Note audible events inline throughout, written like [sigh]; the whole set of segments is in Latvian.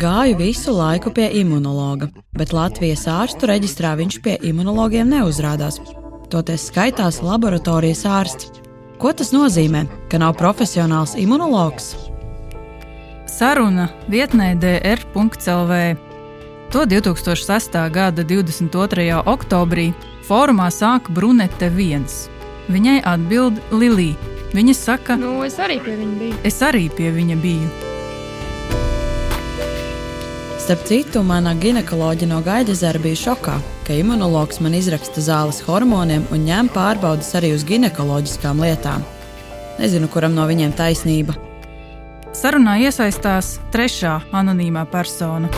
Gāju visu laiku pie imunologa, bet Latvijas ārstu reģistrā viņš pie imunologiem neuzrādās. Toties skaitās laboratorijas ārsts. Ko tas nozīmē, ka nav profesionāls imunologs? Saruna vietnē dr.clv. To 2006. gada 22. oktobrī fórumā sāka Brunete 1. Viņai atbild Lilija. Viņa saka, Nu, es arī pie viņa biju. es arī pie viņa biju. Starp citu, mana ginekoloģija no Gaidezera bija šokā, ka imunologs man izraksta zāles hormoniem un ņem pārbaudas arī uz ginekoloģiskām lietām. Nezinu, kuram no viņiem taisnība. Sarunā iesaistās trešā anonīmā persona.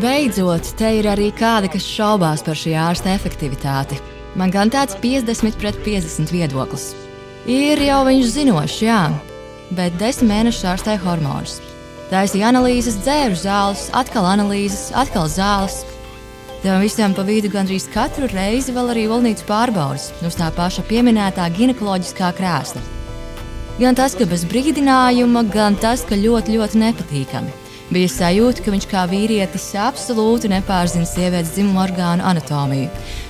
Beidzot, te ir arī kādi, kas šaubās par šī ārsta efektivitāti. Man gan tāds 50 pret 50 viedoklis. Ir jau viņš zinošs, jā, bet desmit mēnešus ārstēja hormonus. Taisīja analīzes, dzēru zāles, atkal analīzes, atkal zāles. Tam visam pa vidu gandrīz katru reizi vēl arī volnītas pārbaudas uz tā paša pieminētā ginekoloģiskā krēsla. Gan tas, ka bez brīdinājuma, gan tas, ka ļoti, ļoti nepatīkami. Bija sajūta, ka viņš kā vīrietis absolūti nepārzina sievietes dzimuma orgānu anatomiju.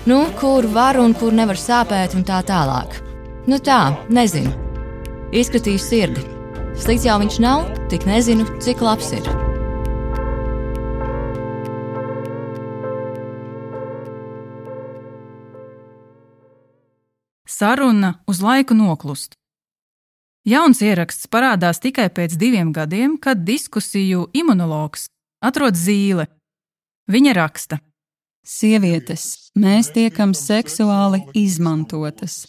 Nu, kur var un kur nevar sāpēt, un tā tālāk. Nu tā, nezinu. Izskatīju sirdi. Slikts jau viņš nav, tik nezinu, cik labs ir. Saruna uz laiku noklust. Jauns ieraksts parādās tikai pēc diviem gadiem, kad diskusiju imunologs atrod zīle. Viņa raksta: Sievietes, mēs tiekam seksuāli izmantotas.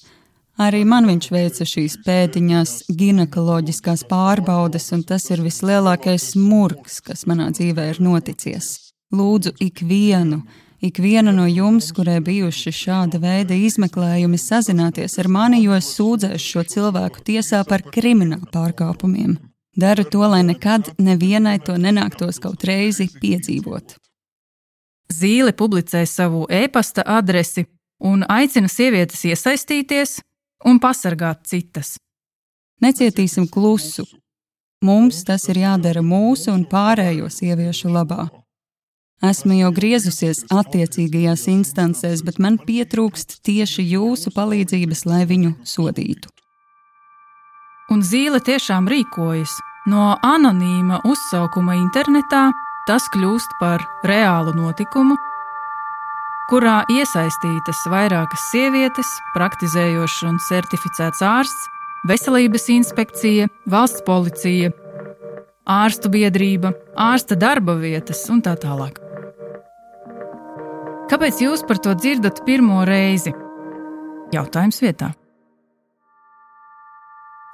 Arī man viņš veica šīs pēdiņās, ginekoloģiskās pārbaudes, un tas ir vislielākais murgs, kas manā dzīvē ir noticies. Lūdzu, ikvienu, ikvienu no jums, kurai bijuši šāda veida izmeklējumi, sazināties ar mani, jo es sūdzēšu šo cilvēku tiesā par kriminālu pārkāpumiem. Daru to, lai nekad nevienai to nenāktos kaut reizi piedzīvot. Zīle publicē savu e-pasta adresi un aicina sievietes iesaistīties un pasargāt citas. Necietīsim klusu. Mums tas ir jādara mūsu un pārējo sieviešu labā. Esmu jau griezusies attiecīgajās instancēs, bet man pietrūkst tieši jūsu palīdzības, lai viņu sodītu. Un zīle tiešām rīkojas. No anonīma uzsaukuma internetā tas kļūst par reālu notikumu, kurā iesaistītas vairākas sievietes, praktizējošs un certificēts ārsts, veselības inspekcija, valsts policija, ārstu biedrība, ārsta darba vietas un tā tālāk. Kāpēc jūs par to dzirdat pirmo reizi? Jautājums vietā.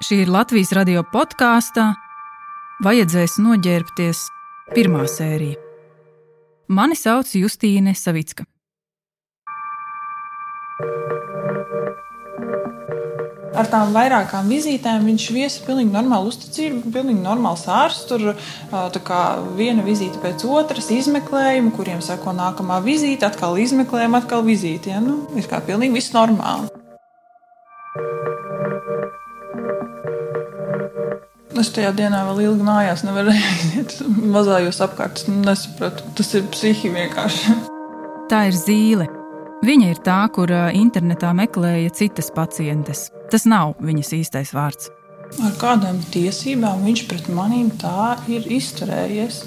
Šī ir Latvijas radio podkāstā. Vajadzēs noģērbties pirmā sērija. Mani sauc Justīne Savicka. Ar tām vairākām vizītēm viņš viesa pilnīgi normālu uzticību, pilnīgi normāls ārsts. Tur viena vizīte pēc otras, izmeklējumi, kuriem seko nākamā vizīte, atkal izmeklējumi, atkal vizīte. Ja? Nu, ir kā pilnīgi viss normāli. Es tajā dienā vēl ilgi mājās nevarēju aiziet. [laughs] Mazājos apkārt, es nesapratu. Tas ir psihi vienkārši. Tā ir zīle. Viņa ir tā, kur internetā meklēja citas pacientes. Tas nav viņas īstais vārds. Ar kādām tiesībām viņš pret maniem tā ir izturējies?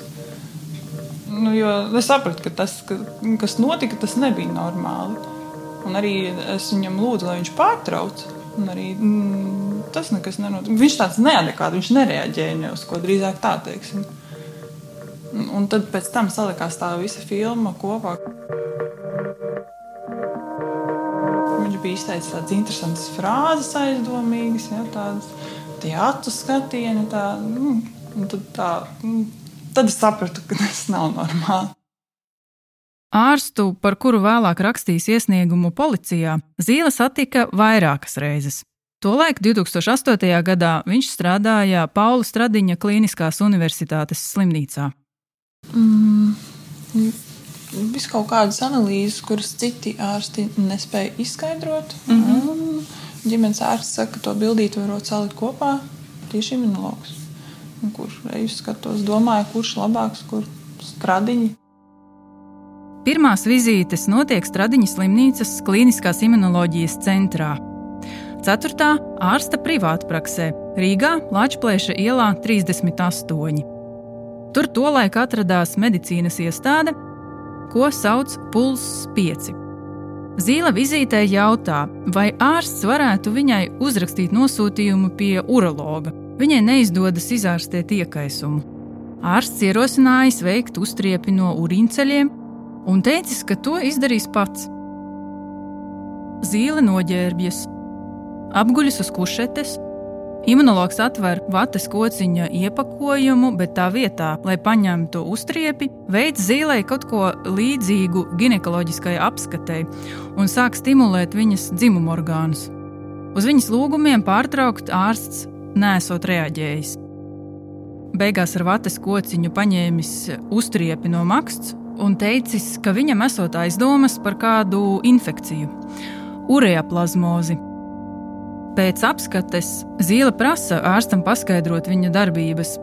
Nu, es sapratu, ka tas, ka, kas notika, tas nebija normāli. Un arī es viņam lūdzu, lai viņš pārtrauc. Un arī mm, tas nekas nenotika. Viņš tāds neadekvāts, viņš nereaģēja ne uz ko drīzāk tā teiksim. Un tad pēc tam salikās tā visa filma kopā. Bija izteicis tādas interesantas frāzes, aizdomīgas, ja, tādas teātris skatieni. Tā, mm, tad, tā, mm, tad es sapratu, ka tas nav normāli. Ārstu, par kuru vēlāk rakstīs iesniegumu policijā, Zīle satika vairākas reizes. Tolaik 2008. gadā viņš strādāja Paula Stradiņa Kliniskās Universitātes slimnīcā. Mm, Viss kaut kādas analīzes, kuras citi ārsti nespēja izskaidrot. Mm -hmm. Ģimenes ārsts saka, ka to bildīti var salikt kopā tieši imunologs. kur eju skatos, domāju, kurš labāks, kur stradiņi. Pirmās vizītes notiek Stradiņas slimnīcas klīniskās imunoloģijas centrā. Ceturtā - ārsta privātpraksē Rīgā, Latvijas ielā 38. Tur tolaik atradās medicīnas iestāde, ko sauc Pulss 5. Zīle vizītē jautā, vai ārsts varētu viņai uzrakstīt nosūtījumu pie urologa. Viņai neizdodas izārstēt iekaisumu. Ārsts ierosinājis veikt uztriepi no urīnceļiem un teicis, ka to izdarīs pats. Zīle noģērbjas, apguļas uz kušetes, Imunologs atver vates kociņa iepakojumu, bet tā vietā, lai paņemtu uztriepi, veids zīlei kaut ko līdzīgu ginekoloģiskai apskatei un sāk stimulēt viņas dzimuma orgānus. Uz viņas lūgumiem pārtraukt ārsts nesot reaģējis. Beigās ar vates kociņu paņēmis uztriepi no maksts un teicis, ka viņam esot aizdomas par kādu infekciju, ureja plazmozi Pēc apskates Zīle prasa ārstam paskaidrot viņa darbības.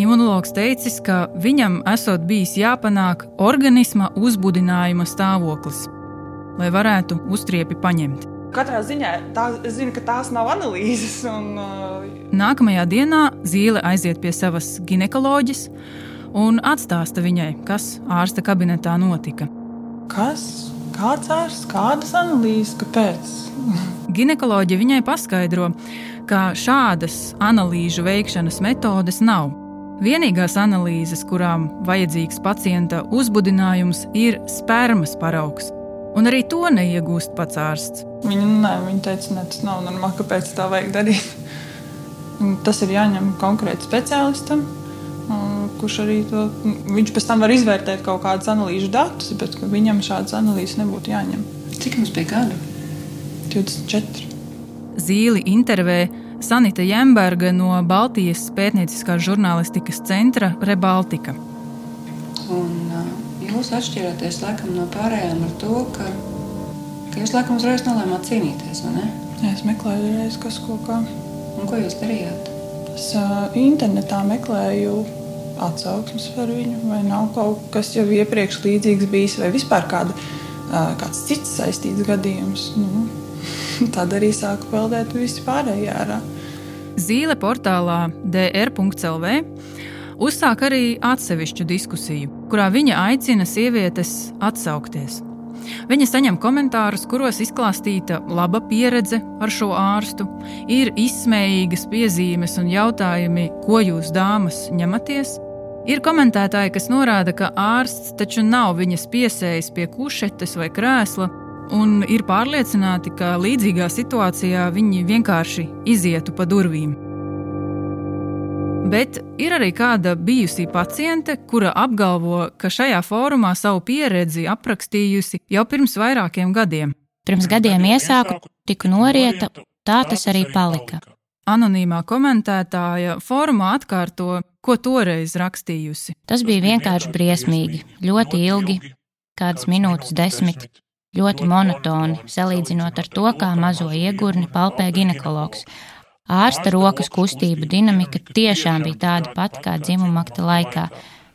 Imunologs teicis, ka viņam esot bijis jāpanāk organisma uzbudinājuma stāvoklis, lai varētu uztriepi paņemt. Katrā ziņā tā, es zinu, ka tās nav analīzes. Un, uh... Nākamajā dienā Zīle aiziet pie savas ginekoloģijas un atstāsta viņai, kas ārsta kabinetā notika. Kas? Kāds ārsts, kādas analīzes, kāpēc? [laughs] Ginekoloģija viņai paskaidro, ka šādas analīžu veikšanas metodes nav. Vienīgās analīzes, kurām vajadzīgs pacienta uzbudinājums, ir spermas paraugs, un arī to neiegūst pats ārsts. Viņa, nē, viņa teica, ka tas nav normāli, kāpēc tā vajag darīt. [laughs] Tas ir jāņem konkrēti speciālistam, kurš arī to, viņš pēc tam var izvērtēt kaut kādus analīžu datus, bet viņam šādas analīzes nebūtu jāņem. Cik mums bija gadu? 24. Zīli intervē Sanita Jemberga no Baltijas pētnieciskās žurnālistikas centra Rebaltika. Un, jūs atšķiraties laikam no pārējām ar to, ka, ka jūs laikam uzreiz nolēmāt cīnīties, vai ne? Jā, es meklēju reiz, kas ko kā. Un ko jūs darījāt? Es uh, internetā meklēju atsauksmes par viņu, vai nav kaut kas jau iepriekš līdzīgs bijis, vai vispār kāda, kāds cits saistīts gadījums. Nu, [laughs] Tad arī sāku peldēt visi pārējie ārā. Zīle portālā dr.lv uzsāk arī atsevišķu diskusiju, kurā viņa aicina sievietes atsaukties. Viņa saņem komentārus, kuros izklāstīta laba pieredze ar šo ārstu, ir izsmējīgas piezīmes un jautājumi, ko jūs, dāmas, ņematies. Ir komentētāji, kas norāda, ka ārsts taču nav viņas piesējis pie kušetes vai krēsla, un ir pārliecināti, ka līdzīgā situācijā viņi vienkārši izietu pa durvīm. Bet ir arī kāda bijusī paciente, kura apgalvo, ka šajā fórumā savu pieredzi aprakstījusi jau pirms vairākiem gadiem. Pirms gadiem iesāku, tiku norieta, tā tas arī palika. Anonīmā komentētāja fórumā atkārto, ko toreiz rakstījusi. Tas bija vienkārši briesmīgi, ļoti ilgi, kādas minūtes, desmit. Ļoti monotoni, salīdzinot ar to, kā mazo iegurni palpē ginekologs. Ārsta rokas kustību dinamika tiešām bija tāda pati kā dzimuma akta laikā.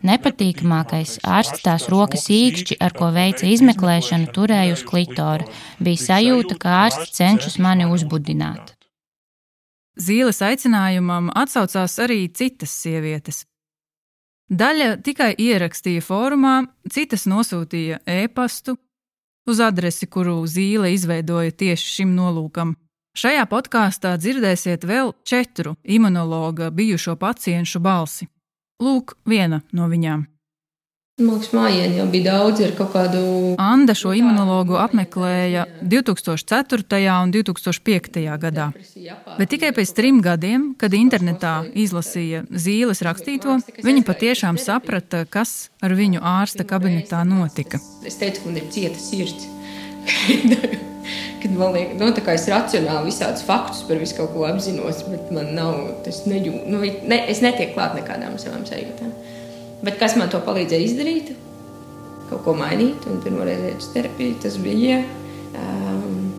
Nepatīkamākais ārsts tās rokas īkšķi, ar ko veica izmeklēšanu, turēja uz klitora. Bija sajūta, ka ārsts cenšas mani uzbudināt. Zīles aicinājumam atsaucās arī citas sievietes. Daļa tikai ierakstīja fórumā, citas nosūtīja e-pastu, uz adresi, kuru Zīle izveidoja tieši šim nolūkam. Šajā podkāstā dzirdēsiet vēl četru imunologa bijušo pacientu balsi. Lūk, viena no viņām. Mākslinieks mājiņā jau bija daudz ar kaut kādu. Anna šo imunologu apmeklēja 2004. un 2005. gadā. Bet tikai pēc trim gadiem, kad internetā izlasīja zīles rakstīto, viņa patiešām saprata, kas ar viņu ārsta kabinetā notika. Es teicu, ka man ir cieta sirds. [laughs] Kad man liekas, nu, ka es racionāli visādus faktus par visu kaut ko apzinos, bet man nav, tas nejūt, nu, ne, es netieku klāt nekādām savām sajūtām. Bet kas man to palīdzēja izdarīt? Kaut ko mainīt, un pirmo reizi uz terapiju tas bija um,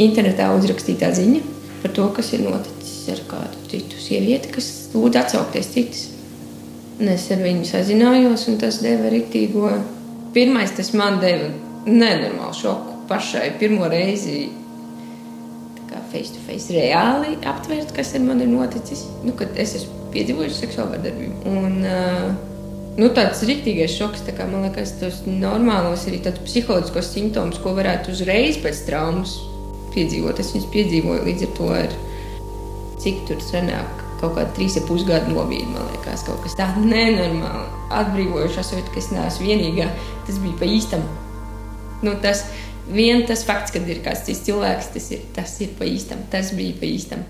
internetā uzrakstītā ziņa par to, kas ir noticis. ar kādu citu sievieti, kas lūdza atsaukties citas. Un es ar viņu sazinājos, un tas deva rītīgo. Pirmais tas man deva nenormālu šoku pašai pirmo reizi. Face to face reāli aptvert, kas ar mani ir noticis. Nu, kad es esmu piedzīvojis seksuālu vardarbību. Un, nu, tāds rīktīgais šoks, kā, man liekas, tos normālos arī tādus psiholoģiskos simptomus, ko varētu uzreiz pēc traumas piedzīvot. Es viņus piedzīvoju līdz ar to, ar, cik tur senāk. Kaut kāda trīs ar pus gadu nobīde, man liekas, kaut kas tāds nenormāli atbrīvojošs. Es jūtu, ka es neesmu vienīgā. Tas bija pa īstam. Nu, tas vien tas fakts, ka ir kāds cits cilvēks, tas ir, tas ir pa īstam. Tas bija pa īstam.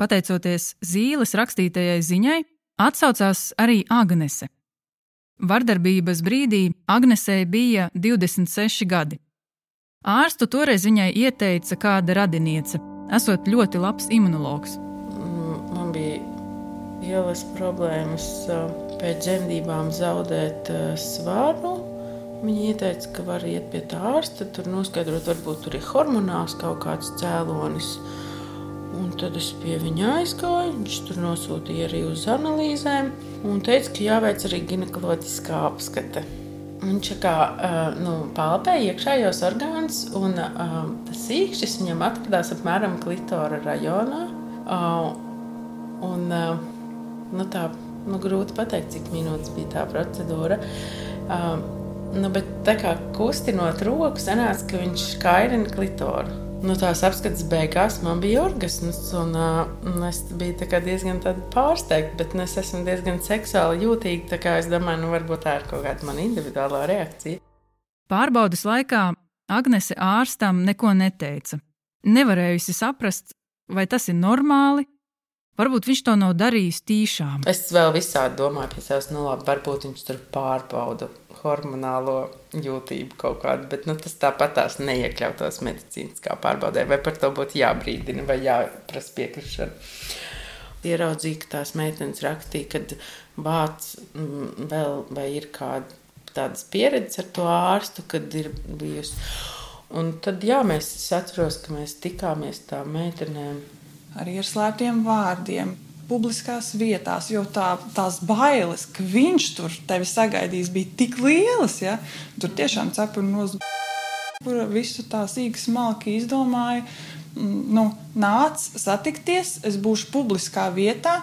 Pateicoties Zīles rakstītajai ziņai, atsaucās arī Agnese. Vardarbības brīdī Agnesei bija 26 gadi. Ārstu toreiz viņai ieteica kāda radiniece, esot ļoti labs imunologs. Man bija ielas problēmas pēc dzemdībām zaudēt svaru. Viņa ieteica, ka var iet pie tā ārsta, tur noskaidrot, varbūt tur ir hormonāls kaut kāds cēlonis. Un tad es pie viņa aizgāju. Viņš tur nosūtīja arī uz analīzēm un teica, ka jāveic arī ginekoloģiskā apskate. Viņš kā nu, palpēja iekšējos orgānus, un tas īkšķis viņam atradās apmēram klitora rajonā. Un, nu, tā, nu, grūti pateikt, cik minūtes bija tā procedūra. Nu, bet tā kā kustinot roku, sanāca, ka viņš kairina klitoru. Nu, tās apskates beigās man bija orgasms, un uh, es biju diezgan pārsteigta, bet nu, es esmu diezgan seksuāli jūtīga. Es domāju, nu, varbūt tā ir kaut kāda mana individuālā reakcija. Pārbaudas laikā Agnese ārstam neko neteica. Nevarējusi saprast, vai tas ir normāli. Varbūt viņš to nav darījis tīšām. Es vēl visādi domāju pie sevis, nu labi, varbūt viņš tur pārbauda hormonālo jūtību kaut kādu, bet nu, tas tāpat tās neiekļautos medicīniskā pārbaudē, vai par to būtu jābrīdina vai jāprasa piekrišana. Ieraudzīju, ka tās meitenes rakstīja, kad vāc mm, vēl vai ir kāda tādas pieredzes ar to ārstu, kad ir bijusi. Un tad, jā, mēs atceros, ka mēs tikāmies tā meitenēm. Arī ar slēptiem vārdiem, publiskās vietās, jo tā, tās bailes, ka viņš tur tevi sagaidīs, bija tik lielas. Ja? Tur tiešām cepuri nozagta. Visu tā sīki smalki izdomāju. Mm, nu, nāc, satikties, es būšu publiskā vietā.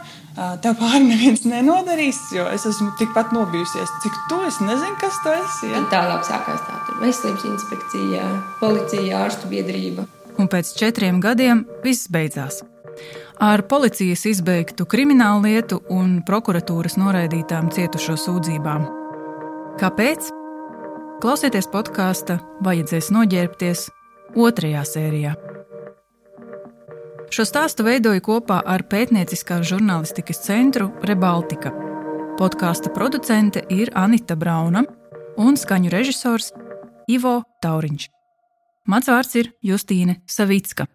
Tev pāri neviens nenodarīs, jo es esmu tikpat nobijusies, cik tu es nezinu, kas tu esi. Ja? Tālāk sākās tā veselības inspekcija, policija, ārstu biedrība. Un pēc četriem gadiem viss beidzās ar policijas izbeigtu kriminālu lietu un prokuratūras noraidītām cietušo sūdzībām. Kāpēc? Klausieties podkāsta, vajadzēs noģērbties otrajā sērijā. Šo stāstu veidoju kopā ar pētnieciskās žurnālistikas centru Rebaltika. Podkāsta producente ir Anita Brauna un skaņu režisors Ivo Tauriņš. Mans vārds ir Justīne Savicka.